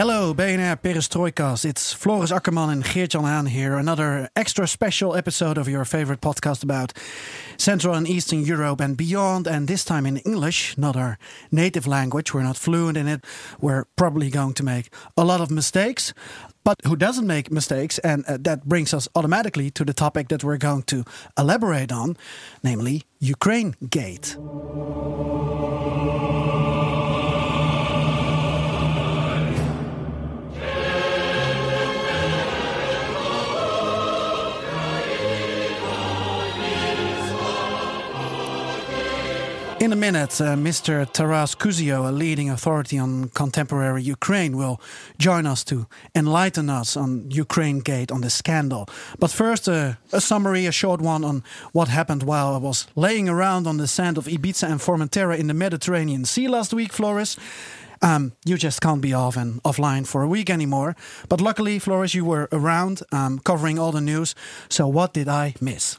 Hello, BNR Perestroikast. It's Floris Akkerman and Geert-Jan Haan here. Another extra special episode of your favorite podcast about Central and Eastern Europe and beyond. And this time in English, not our native language. We're not fluent in it. We're probably going to make a lot of mistakes. But who doesn't make mistakes? And uh, that brings us automatically to the topic that we're going to elaborate on, namely Ukraine Gate. In a minute, uh, Mr. Taras Kuzio, a leading authority on contemporary Ukraine, will join us to enlighten us on Ukraine Gate, on the scandal. But first, uh, a summary, a short one on what happened while I was laying around on the sand of Ibiza and Formentera in the Mediterranean Sea last week, Floris. Um, you just can't be off and offline for a week anymore. But luckily, Floris, you were around um, covering all the news. So, what did I miss?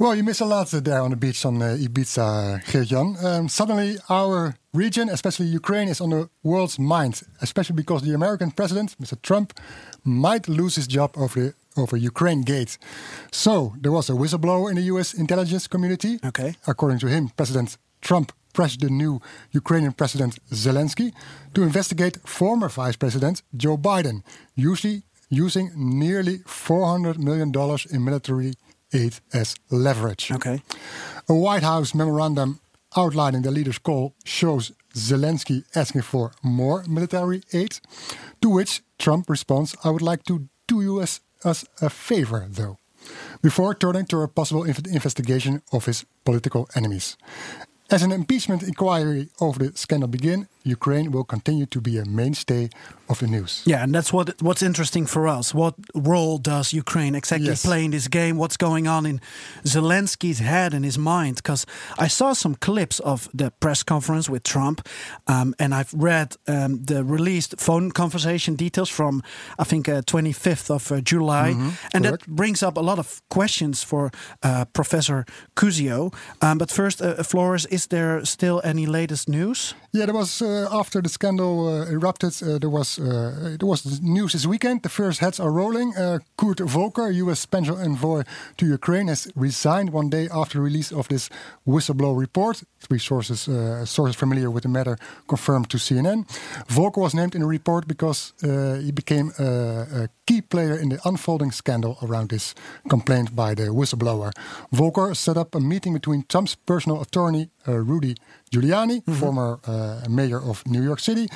Well, you miss a lot there on the beach on uh, Ibiza, Geert-Jan. Um, suddenly, our region, especially Ukraine, is on the world's mind, especially because the American president, Mr. Trump, might lose his job over the over Ukraine Gate. So there was a whistleblower in the U.S. intelligence community. Okay. According to him, President Trump pressured the new Ukrainian President Zelensky to investigate former Vice President Joe Biden, usually using nearly 400 million dollars in military aid as leverage. Okay. A White House memorandum outlining the leader's call shows Zelensky asking for more military aid, to which Trump responds, I would like to do you as, as a favor, though, before turning to a possible inv investigation of his political enemies. As an impeachment inquiry over the scandal begin, Ukraine will continue to be a mainstay of the news. Yeah, and that's what what's interesting for us. What role does Ukraine exactly Yes. play in this game? What's going on in Zelensky's head and his mind? Because I saw some clips of the press conference with Trump, um, and I've read um, the released phone conversation details from I think uh, 25th of uh, July, and that brings up a lot of questions for uh, Professor Kuzio. Um, but first, uh, Floris, is there still any latest news? Yeah, there was uh, after the scandal uh, erupted. Uh, there was uh, there was news this weekend. The first heads are rolling. Uh, Kurt Volker, U.S. special envoy to Ukraine, has resigned one day after the release of this whistleblower report. Three sources uh, sources familiar with the matter confirmed to CNN. Volker was named in the report because uh, he became a, a key player in the unfolding scandal around this complaint by the whistleblower. Volker set up a meeting between Trump's personal attorney, uh, Rudy Giuliani, former uh, mayor of New York City,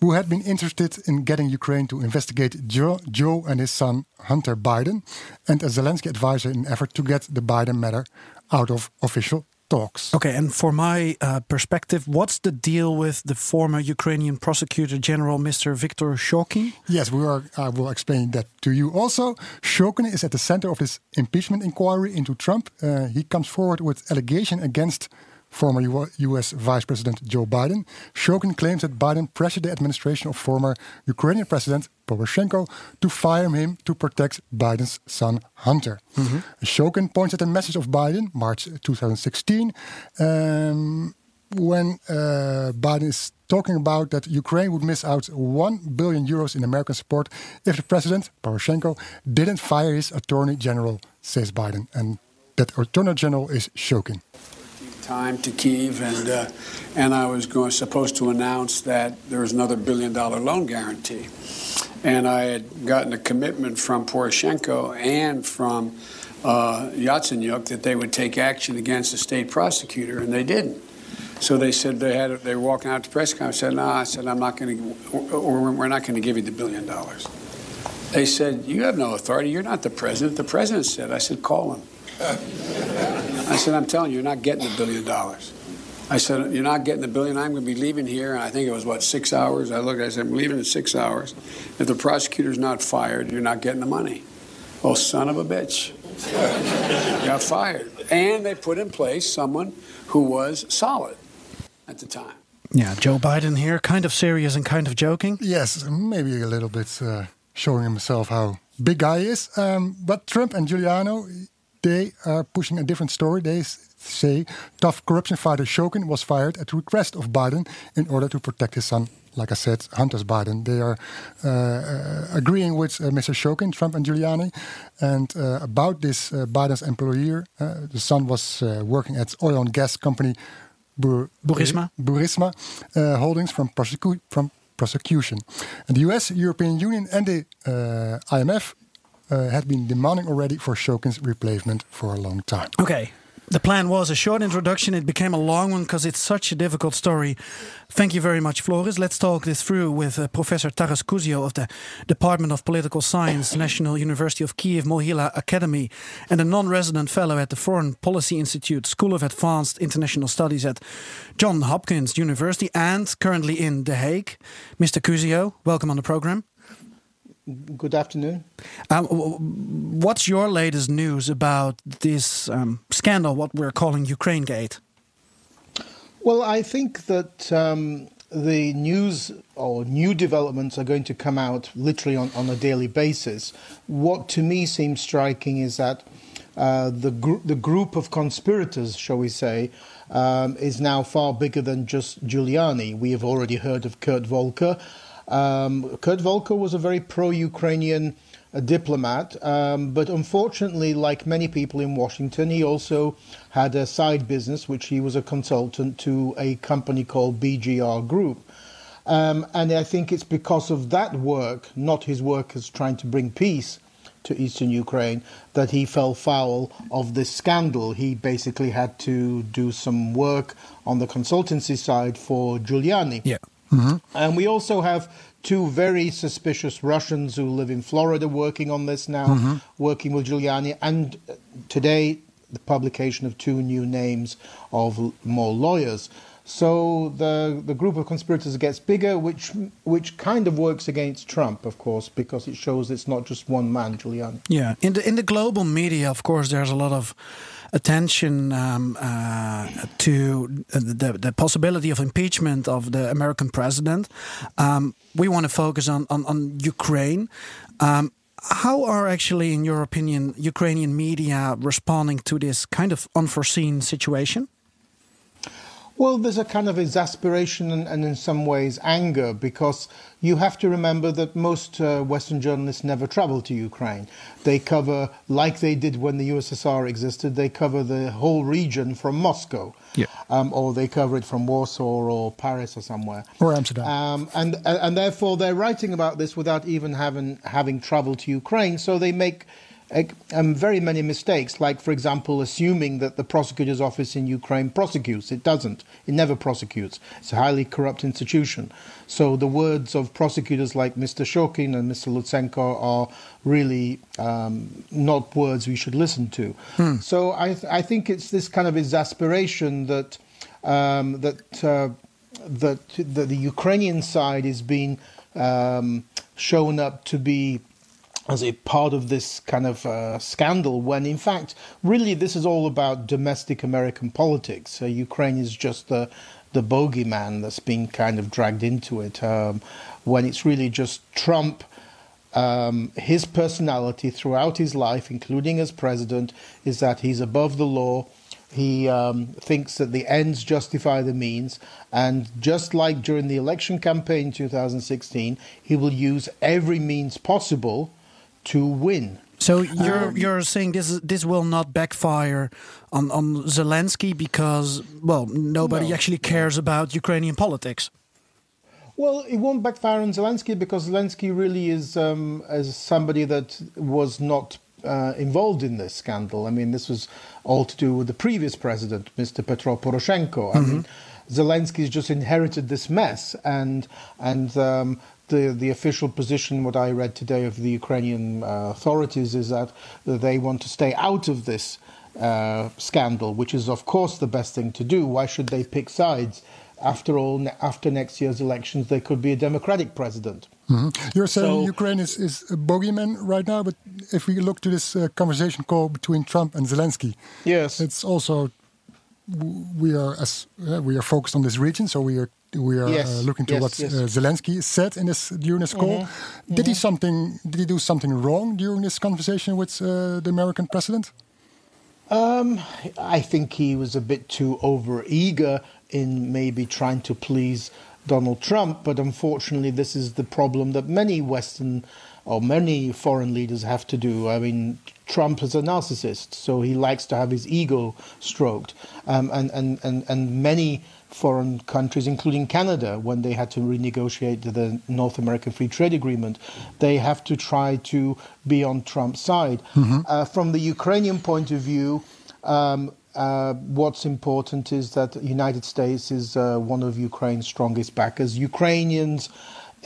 who had been interested in getting Ukraine to investigate Joe, Joe and his son Hunter Biden, and a Zelensky advisor in an effort to get the Biden matter out of official talks. Okay, and for my uh, perspective, what's the deal with the former Ukrainian prosecutor general, Mr. Viktor Shokin? Yes, we are. I will explain that to you also. Shokin is at the center of this impeachment inquiry into Trump. Uh, he comes forward with allegation against former U- U.S. Vice President Joe Biden. Shokin claims that Biden pressured the administration of former Ukrainian President Poroshenko to fire him to protect Biden's son Hunter. Shokin points at a message of Biden, March 2016. Um, when uh, Biden is talking about that Ukraine would miss out 1 billion euros in American support if the president, Poroshenko, didn't fire his attorney general, says Biden. And that attorney general is Shokin. Time to Kiev, and uh, and I was going supposed to announce that there was another billion dollar loan guarantee, and I had gotten a commitment from Poroshenko and from uh, Yatsenyuk that they would take action against the state prosecutor, and they didn't. So they said they had they were walking out to press conference. I said, "No," I said, "I'm not going to, or we're not going to give you the billion dollars." They said, "You have no authority. You're not the president." The president said, "I said, call him." I said, I'm telling you, you're not getting the billion dollars. I said, You're not getting the billion. I'm going to be leaving here. And I think it was, what, six hours? I looked, I said, I'm leaving in six hours. If the prosecutor's not fired, you're not getting the money. Oh, son of a bitch. got fired. And they put in place someone who was solid at the time. Yeah, Joe Biden here, kind of serious and kind of joking. Yes, maybe a little bit uh, showing himself how big guy is. Um, but Trump and Giuliani, they are pushing a different story. They say tough corruption fighter Shokin was fired at the request of Biden in order to protect his son. Like I said, Hunter's Biden. They are uh, uh, agreeing with uh, Mr. Shokin, Trump and Giuliani. And uh, about this uh, Biden's employer, uh, the son was working at oil and gas company Bur Burisma, Burisma Holdings from, prosecu from prosecution. And the US, European Union, and the IMF had been demanding already for Shokin's replacement for a long time. Okay, the plan was a short introduction. It became a long one because it's such a difficult story. Thank you very much, Floris. Let's talk this through with uh, Professor Taras Kuzio of the Department of Political Science, National University of Kiev Mohyla Academy, and a non resident fellow at the Foreign Policy Institute, School of Advanced International Studies at Johns Hopkins University, and currently in The Hague. Mr. Kuzio, welcome on the program. Good afternoon. Um, what's your latest news about this um, scandal, what we're calling Ukraine Gate? Well, I think that um, the news or new developments are going to come out literally on, on a daily basis. What to me seems striking is that uh, the, gr- the group of conspirators, shall we say, um, is now far bigger than just Giuliani. We have already heard of Kurt Volker. Um, Kurt Volker was a very pro Ukrainian uh, diplomat, um, but unfortunately, like many people in Washington, he also had a side business, which he was a consultant to a company called BGR Group. Um, and I think it's because of that work, not his work as trying to bring peace to eastern Ukraine, that he fell foul of this scandal. He basically had to do some work on the consultancy side for Giuliani. Yeah. Mm-hmm. And we also have two very suspicious Russians who live in Florida working on this now, mm-hmm. working with Giuliani. And today, the publication of two new names of more lawyers. So the the group of conspirators gets bigger, which which kind of works against Trump, of course, because it shows it's not just one man, Giuliani. Yeah, in the in the global media, of course, there's a lot of attention um, uh, to the, the possibility of impeachment of the American president. Um, we want to focus on, on, on Ukraine. Um, how are actually, in your opinion, Ukrainian media responding to this kind of unforeseen situation? Well, there's a kind of exasperation and, and, in some ways anger because you have to remember that most uh, Western journalists never travel to Ukraine. They cover, like they did when the USSR existed, they cover the whole region from Moscow. Yeah. Um, or they cover it from Warsaw or Paris or somewhere. Or Amsterdam. Um, and, and therefore they're writing about this without even having, having traveled to Ukraine. So they make um, very many mistakes, like, for example, assuming that the prosecutor's office in Ukraine prosecutes. It doesn't. It never prosecutes. It's a highly corrupt institution. So the words of prosecutors like Mr. Shokin and Mr. Lutsenko are really um, not words we should listen to. Hmm. So I, th- I think it's this kind of exasperation that um, that, uh, that the, the Ukrainian side is being um, shown up to be as a part of this kind of uh, scandal, when in fact, really, this is all about domestic American politics. Uh, Ukraine is just the the bogeyman that's being kind of dragged into it, um, when it's really just Trump. Um, his personality throughout his life, including as president, is that he's above the law. He um, thinks that the ends justify the means. And just like during the election campaign in 2016, he will use every means possible to win. So you're um, you're saying this this will not backfire on on Zelensky because well nobody no, actually cares no. about Ukrainian politics. Well, it won't backfire on Zelensky because Zelensky really is um, as somebody that was not uh, involved in this scandal. I mean, this was all to do with the previous president, Mr. Petro Poroshenko. I mean, Zelensky's just inherited this mess, and and um, the, the official position, what I read today of the Ukrainian uh, authorities, is that they want to stay out of this uh, scandal, which is, of course, the best thing to do. Why should they pick sides? After all, after next year's elections, there could be a Democratic president. Mm-hmm. You're saying So- Ukraine is, is a bogeyman right now, but if we look to this uh, conversation call between Trump and Zelensky, Yes. it's also we are as uh, we are focused on this region, so we are we are Yes, uh, looking to yes, what yes. uh, Zelensky said in this during this call. Did he something? Did he do something wrong during this conversation with uh, the American president? Um, I think he was a bit too over eager in maybe trying to please Donald Trump, but unfortunately, this is the problem that many Western or many foreign leaders have to do. I mean, Trump is a narcissist, so he likes to have his ego stroked, um, and, and, and, and many foreign countries, including Canada, when they had to renegotiate the North American Free Trade Agreement, they have to try to be on Trump's side. Uh, from the Ukrainian point of view, um, uh, what's important is that the United States is uh, one of Ukraine's strongest backers. Ukrainians,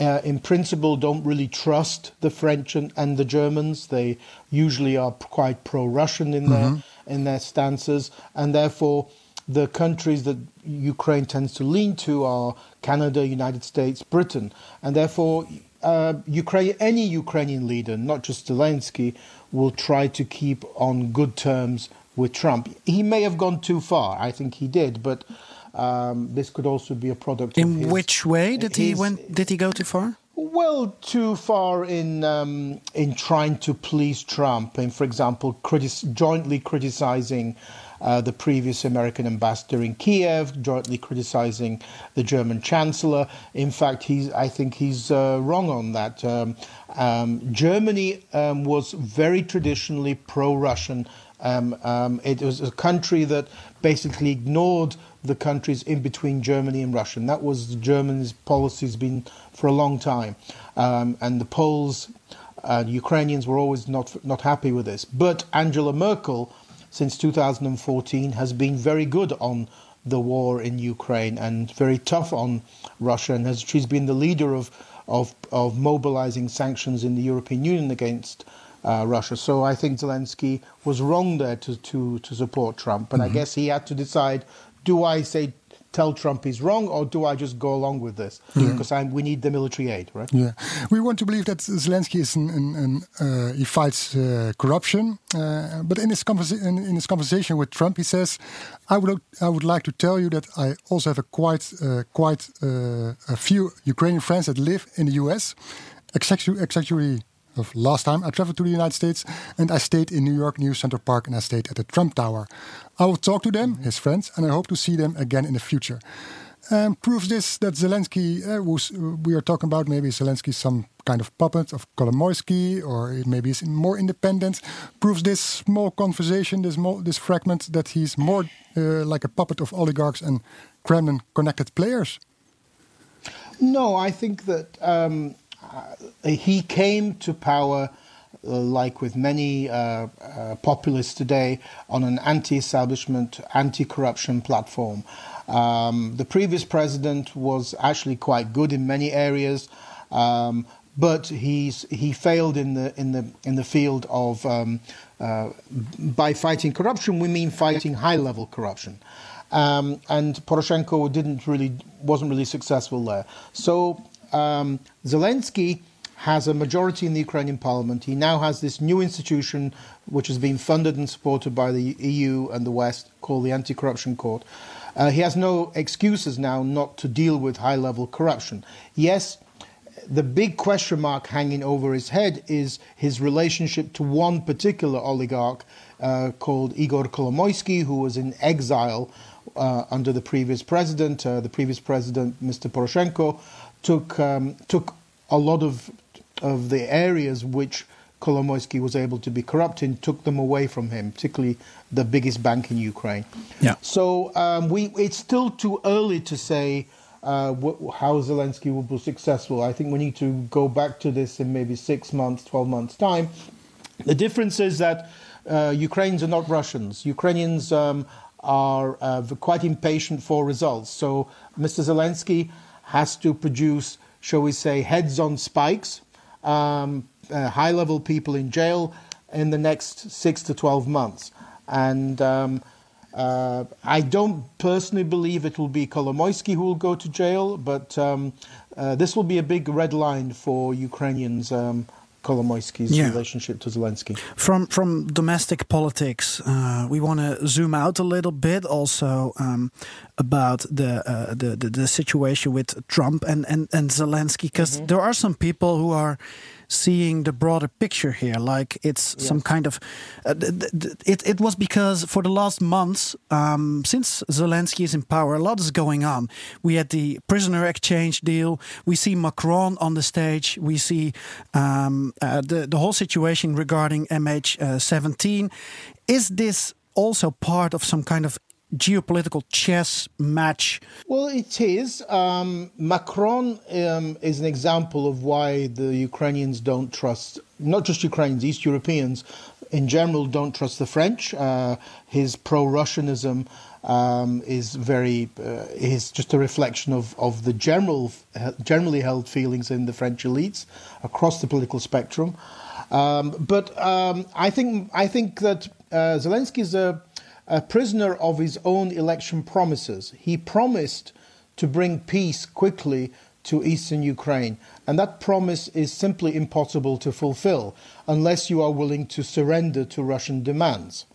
uh, in principle, don't really trust the French and, and the Germans. They usually are quite pro-Russian in their in their stances, and therefore the countries that Ukraine tends to lean to are Canada, United States, Britain, and therefore uh, Ukraine, any Ukrainian leader, not just Zelensky, will try to keep on good terms with Trump. He may have gone too far. I think he did, but um, this could also be a product. of In his- which way did he went? Did he go too far? well, too far in um, in trying to please Trump, and for example, critis- jointly criticizing uh, the previous American ambassador in Kiev, jointly criticizing the German chancellor. In fact, he's I think he's uh, wrong on that. Um, um, Germany um, was very traditionally pro-Russian. Um, um, it was a country that basically ignored the countries in between Germany and Russia. And that was Germany's policy has been for a long time. Um, and the Poles, uh, Ukrainians were always not not happy with this. But Angela Merkel, since 2014, has been very good on the war in Ukraine and very tough on Russia. And has, she's been the leader of, of, of mobilizing sanctions in the European Union against uh, Russia. So I think Zelensky was wrong there to, to, to support Trump. But I guess he had to decide do I say tell Trump he's wrong or do I just go along with this? Because I'm, we need the military aid, right? Yeah, we want to believe that Zelensky is an, an, an uh, he fights uh, corruption, uh, but in his in, in his conversation with Trump, he says, "I would I would like to tell you that I also have a quite uh, quite uh, a few Ukrainian friends that live in the U.S. Exactly, exactly of last time I traveled to the United States and I stayed in New York New Central Park and I stayed at the Trump Tower. I will talk to them, his friends, and I hope to see them again in the future." um, proves this that Zelensky, uh, who's, we are talking about maybe Zelensky some kind of puppet of Kolomoisky, or maybe is more independent. Proves this small conversation, this mo- this fragment, that he's more uh, like a puppet of oligarchs and Kremlin-connected players. No, I think that um, uh, he came to power, uh, like with many uh, uh, populists today, on an anti-establishment, anti-corruption platform. Um, the previous president was actually quite good in many areas, um, but he's he failed in the in the in the field of um, uh, by fighting corruption. We mean fighting high-level corruption. Um, and Poroshenko didn't really wasn't really successful there. So um, Zelensky has a majority in the Ukrainian parliament. He now has this new institution, which has been funded and supported by the EU and the West, called the Anti-Corruption Court. Uh, he has no excuses now not to deal with high-level corruption. Yes, the big question mark hanging over his head is his relationship to one particular oligarch uh, called Igor Kolomoisky, who was in exile uh, under the previous president. Uh, the previous president, Mr. Poroshenko, took um, took a lot of of the areas which Kolomoisky was able to be corrupt in, took them away from him, particularly the biggest bank in Ukraine. Yeah. So um, we it's still too early to say uh, wh- how Zelensky will be successful. I think we need to go back to this in maybe six months, 12 months' time. The difference is that uh, Ukrainians are not Russians. Ukrainians um, are uh, quite impatient for results. So Mr. Zelensky has to produce, shall we say, heads on spikes, um, uh, high level people in jail in the next six to 12 months. And um, uh, I don't personally believe it will be Kolomoisky who will go to jail, but um, uh, this will be a big red line for Ukrainians. Um, Kolomoisky's Yeah. relationship to Zelensky. From from domestic politics, uh, we want to zoom out a little bit, also um, about the, uh, the the the situation with Trump and and and Zelensky, because there are some people who are seeing the broader picture here, like it's some kind of. Uh, it it was because for the last months, um, since Zelensky is in power, a lot is going on. We had the prisoner exchange deal. We see Macron on the stage. We see um, uh, the the whole situation regarding MH17. Is this also part of some kind of geopolitical chess match? Well, it is. Um, Macron um, is an example of why the Ukrainians don't trust, not just Ukrainians, East Europeans in general don't trust the French. Uh, his pro Russianism um, is very, uh, is just a reflection of, of the general, generally held feelings in the French elites across the political spectrum. Um, but um, I think I think that uh, Zelensky is a, a prisoner of his own election promises. He promised to bring peace quickly to eastern Ukraine, and that promise is simply impossible to fulfill unless you are willing to surrender to Russian demands.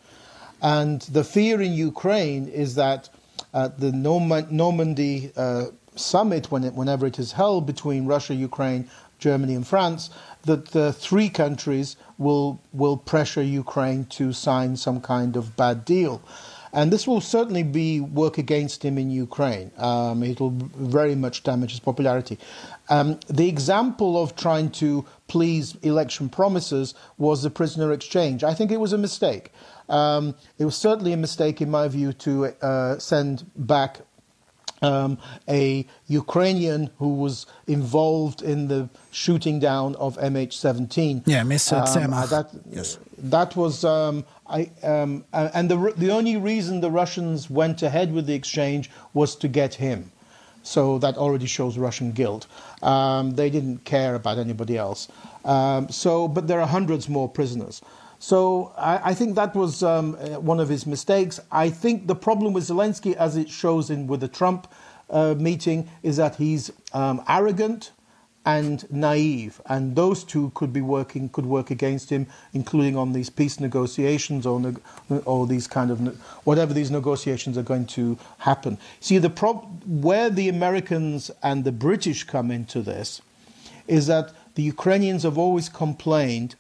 And the fear in Ukraine is that at the Normandy uh, summit, when it, whenever it is held between Russia, Ukraine, Germany, and France, that the three countries will will pressure Ukraine to sign some kind of bad deal. And this will certainly be work against him in Ukraine. Um, it will very much damage his popularity. Um, the example of trying to please election promises was the prisoner exchange. I think it was a mistake. Um, it was certainly a mistake, in my view, to uh, send back um, a Ukrainian who was involved in the shooting down of MH17. Yeah, Mr. Um, that, Yes. that was, um, I, um, and the, the only reason the Russians went ahead with the exchange was to get him. So that already shows Russian guilt. Um, they didn't care about anybody else. Um, so, but there are hundreds more prisoners. So I, I think that was um, uh, one of his mistakes. I think the problem with Zelensky, as it shows in with the Trump uh, meeting, is that he's um, arrogant and naive, and those two could be working could work against him, including on these peace negotiations or neg- or these kind of ne- whatever these negotiations are going to happen. See the prob- where the Americans and the British come into this is that the Ukrainians have always complained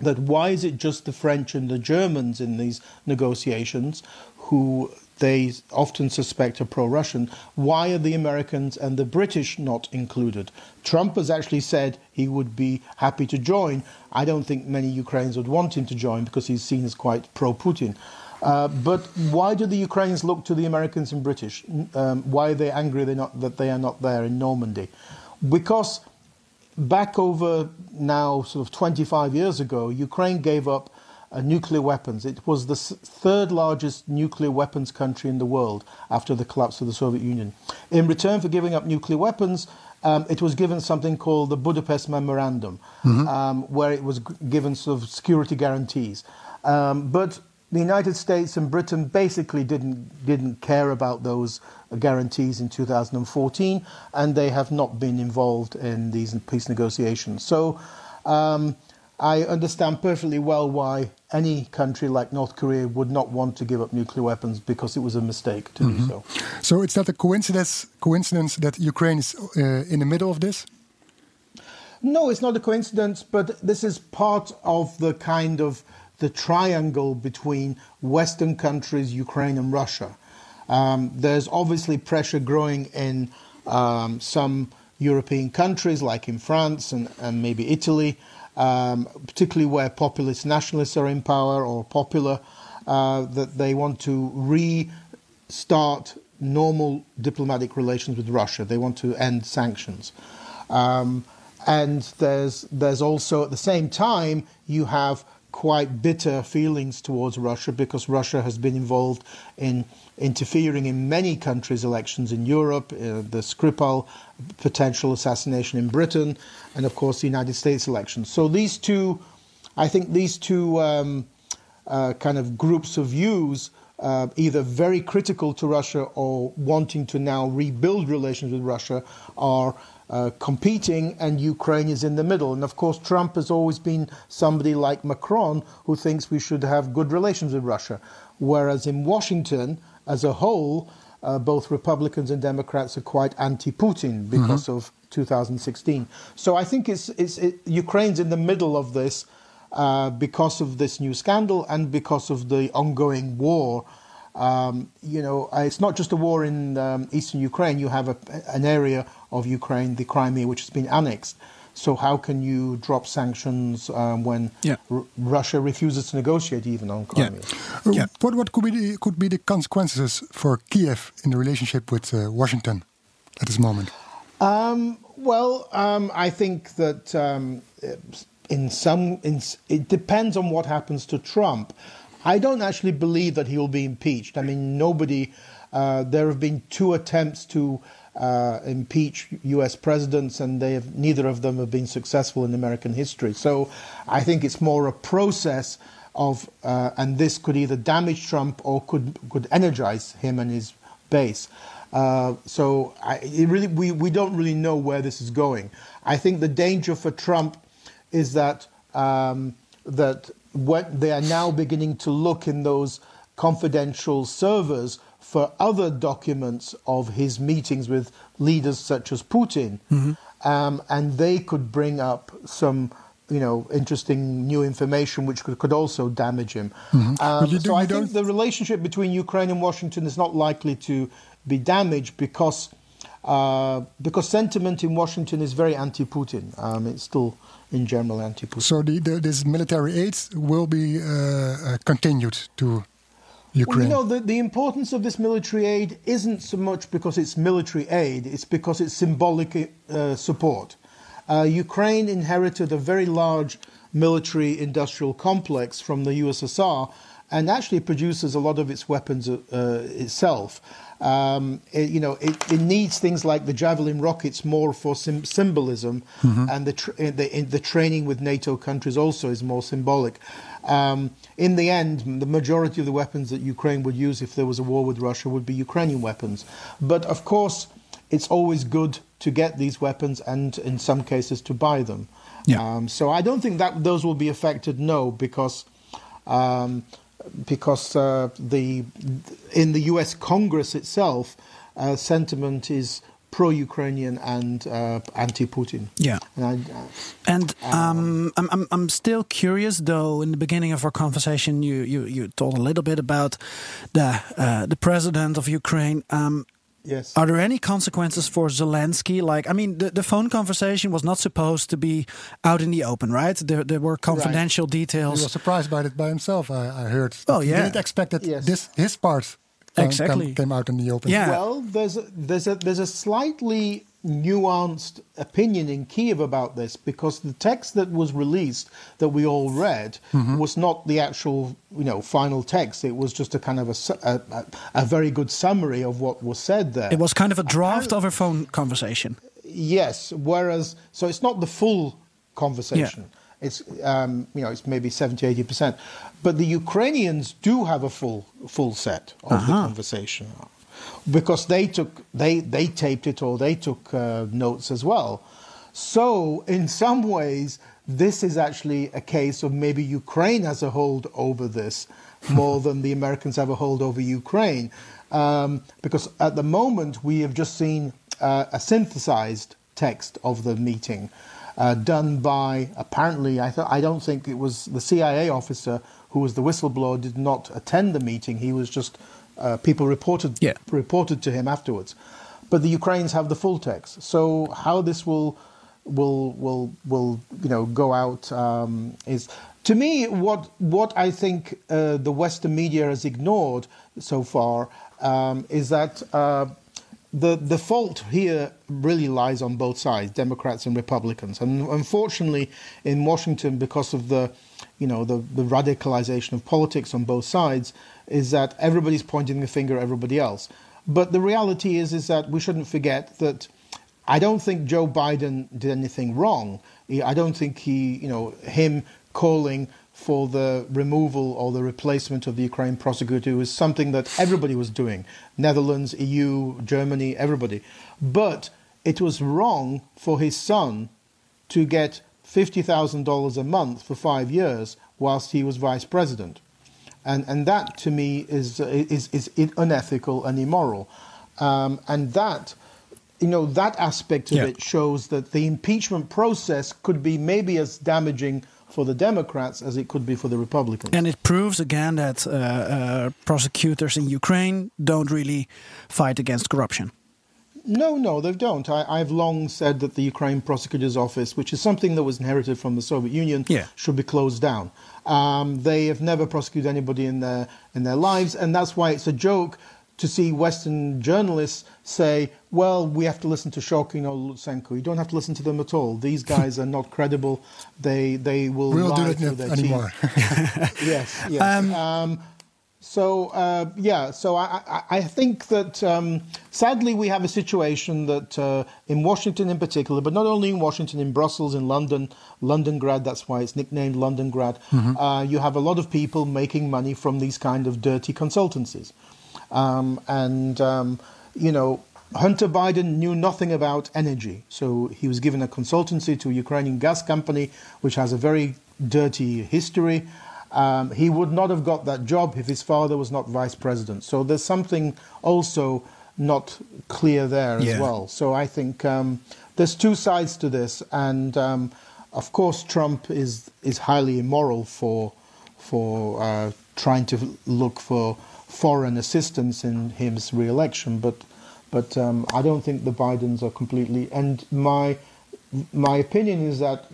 that why is it just the French and the Germans in these negotiations who they often suspect are pro Russian? Why are the Americans and the British not included? Trump has actually said he would be happy to join. I don't think many Ukrainians would want him to join because he's seen as quite pro Putin. Uh, but why do the Ukrainians look to the Americans and British? Um, why are they angry not, that they are not there in Normandy? Because back over now, sort of 25 years ago, Ukraine gave up uh, nuclear weapons. It was the third largest nuclear weapons country in the world after the collapse of the Soviet Union. In return for giving up nuclear weapons, um, it was given something called the Budapest Memorandum, um, where it was g- given sort of security guarantees. Um, but the United States and Britain basically didn't didn't care about those guarantees in 2014, and they have not been involved in these peace negotiations. So. Um, I understand perfectly well why any country like North Korea would not want to give up nuclear weapons because it was a mistake to do so. So it's not a coincidence coincidence that Ukraine is uh, in the middle of this. No, it's not a coincidence, but this is part of the kind of the triangle between Western countries, Ukraine, and Russia. Um, there's obviously pressure growing in um, some European countries, like in France and, and maybe Italy, um, particularly where populist nationalists are in power or popular, uh, that they want to restart normal diplomatic relations with Russia. They want to end sanctions. Um, and there's there's also at the same time you have quite bitter feelings towards Russia because Russia has been involved in interfering in many countries' elections in Europe, uh, the Skripal potential assassination in Britain, and of course the United States elections. So these two, I think these two um, uh, kind of groups of views, uh, either very critical to Russia or wanting to now rebuild relations with Russia, are uh, competing, and Ukraine is in the middle. And of course, Trump has always been somebody like Macron who thinks we should have good relations with Russia. Whereas in Washington, as a whole, uh, both Republicans and Democrats are quite anti-Putin because mm-hmm. of 2016. So I think it's, it's it, Ukraine's in the middle of this uh, because of this new scandal and because of the ongoing war. Um, you know, uh, it's not just a war in um, eastern Ukraine. You have a, an area of Ukraine, the Crimea, which has been annexed. So how can you drop sanctions um, when yeah. R- Russia refuses to negotiate even on Crimea? Yeah. yeah. What what could be the, could be the consequences for Kiev in the relationship with uh, Washington at this moment? Um, well, um, I think that um, in some in, it depends on what happens to Trump. I don't actually believe that he will be impeached. I mean, nobody. Uh, there have been two attempts to uh, impeach U.S. presidents, and they have, neither of them have been successful in American history. So I think it's more a process of, uh, and this could either damage Trump or could could energize him and his base. Uh, so I, really, we, we don't really know where this is going. I think the danger for Trump is that um, that what they are now beginning to look in those confidential servers for other documents of his meetings with leaders such as Putin, mm-hmm. um, and they could bring up some. You know, interesting new information which could, could also damage him. Mm-hmm. Um, so I think the relationship between Ukraine and Washington is not likely to be damaged because uh, because sentiment in Washington is very anti-Putin. Um, it's still in general anti-Putin. So the, the, this military aid will be uh, uh, continued to Ukraine? Well, you know, the, the importance of this military aid isn't so much because it's military aid, it's because it's symbolic uh, support. Uh, Ukraine inherited a very large military industrial complex from the USSR and actually produces a lot of its weapons uh, itself. Um, it, you know, it, it, needs things like the Javelin rockets more for sim- symbolism, mm-hmm. and the, tra- the, the training with NATO countries also is more symbolic. Um, in the end, the majority of the weapons that Ukraine would use if there was a war with Russia would be Ukrainian weapons. But of course, it's always good to get these weapons and, in some cases, to buy them. Yeah. Um, so I don't think that those will be affected. No, because um, because uh, the in the U.S. Congress itself, uh, sentiment is pro-Ukrainian and uh, anti-Putin. Yeah, and, I, uh, and um, I'm, I'm I'm still curious though. In the beginning of our conversation, you you, you told a little bit about the uh, the president of Ukraine. Um, Yes. Are there any consequences for Zelensky? Like, I mean, the, the phone conversation was not supposed to be out in the open, right? There, there were confidential right. details. He was surprised by it by himself. I, I heard. Oh yeah. He didn't expect that yes. this his part exactly came out in the open. Yeah. Well, there's a, there's a there's a slightly nuanced opinion in Kiev about this because the text that was released that we all read mm-hmm. was not the actual you know final text it was just a kind of a, a, a, very good summary of what was said there it was kind of a draft of a phone conversation yes whereas so it's not the full conversation yeah. It's um, you know it's maybe 70 80 percent, but the Ukrainians do have a full full set of uh-huh. the conversation because they took they they taped it or they took uh, notes as well. So in some ways, this is actually a case of maybe Ukraine has a hold over this more than the Americans have a hold over Ukraine, um, because at the moment we have just seen uh, a synthesized text of the meeting. Uh, done by apparently I, th- I don't think it was the CIA officer who was the whistleblower did not attend the meeting. He was just uh, people reported yeah. reported to him afterwards. But the Ukrainians have the full text. So how this will will will will you know go out um, is to me what what I think uh, the Western media has ignored so far um, is that. The the fault here really lies on both sides, Democrats and Republicans, and unfortunately, in Washington, because of the, you know, the, the radicalization of politics on both sides, is that everybody's pointing the finger at everybody else. But the reality is, is that we shouldn't forget that I don't think Joe Biden did anything wrong. I don't think he, you know, him calling for the removal or the replacement of the Ukraine prosecutor was something that everybody was doing Netherlands, EU, Germany, everybody. But it was wrong for his son to get $50,000 a month for five years whilst he was vice president. And, and that to me is, is, is unethical and immoral. Um, and that, you know, that aspect of Yeah. it shows that the impeachment process could be maybe as damaging for the Democrats as it could be for the Republicans. And it proves again that uh, uh, prosecutors in Ukraine don't really fight against corruption. No, no, they don't. I, I've long said that the Ukraine Prosecutor's Office, which is something that was inherited from the Soviet Union, Yeah. should be closed down. Um, they have never prosecuted anybody in their in their lives, and that's why it's a joke to see Western journalists say, "Well, we have to listen to Shokin or Lutsenko. You don't have to listen to them at all. These guys are not credible. They they will We don't do lie their anymore. teeth." yes, yes. Um, so uh, yeah, so I, I, I think that um, sadly we have a situation that uh, in Washington in particular, but not only in Washington, in Brussels, in London, Londongrad. That's why it's nicknamed Londongrad. Uh, you have a lot of people making money from these kind of dirty consultancies, um, and um, you know. Hunter Biden knew nothing about energy, so he was given a consultancy to a Ukrainian gas company, which has a very dirty history. Um, he would not have got that job if his father was not vice president. So there's something also not clear there Yeah. as well. So I think um, there's two sides to this, and um, of course Trump is is highly immoral for for uh, trying to look for foreign assistance in his re-election, but but um, I don't think the Bidens are completely. And my my opinion is that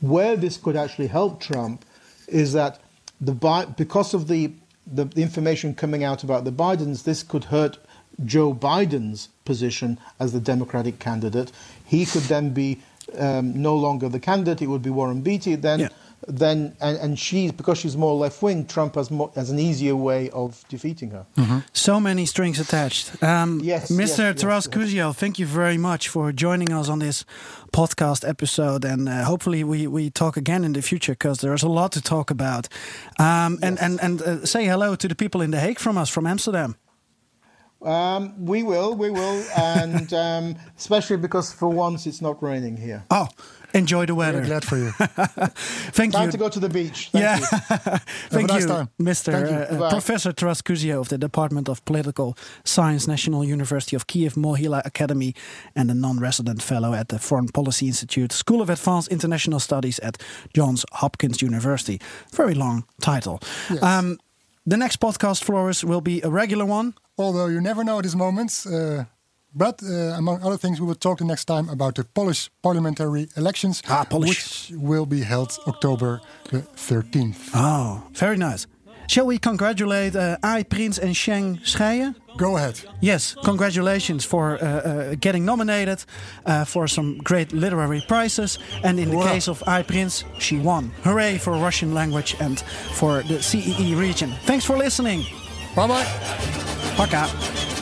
where this could actually help Trump is that the because of the, the the information coming out about the Bidens, this could hurt Joe Biden's position as the Democratic candidate. He could then be um, no longer the candidate; it would be Warren Beatty. Then, Yeah. Then, and, and she's because she's more left wing. Trump has more, has an easier way of defeating her. So many strings attached. Um, Yes, Mr. yes, Taras yes. Kuzio, thank you very much for joining us on this podcast episode. And uh, hopefully we, we talk again in the future because there's a lot to talk about. Um, And, and, and uh, say hello to the people in The Hague from us, from Amsterdam. Um, we will, we will, and um, especially because for once it's not raining here. Oh, enjoy the weather. Very glad for you. Time Thank you. Time to go to the beach. Thank yeah, you. thank you, time. Mr. Thank you. uh, uh, Professor Taras Kuzio of the Department of Political Science, National University of Kiev Mohyla Academy, and a non-resident fellow at the Foreign Policy Institute, School of Advanced International Studies at Johns Hopkins University. Very long title. Yes. Um, the next podcast, Floris, will be a regular one. Although you never know these moments. Uh, but uh, among other things, we will talk the next time about the Polish parliamentary elections, Ah, Polish. which will be held October the 13th. Oh, very nice. Shall we congratulate uh, Aai Prins and Sjeng Scheijen? Go ahead. Yes, congratulations for uh, uh, getting nominated uh, for some great literary prizes. And in the Wow. case of Aai Prins, she won. Hooray for Russian language and for the CEE region. Thanks for listening. Bye bye. Paka.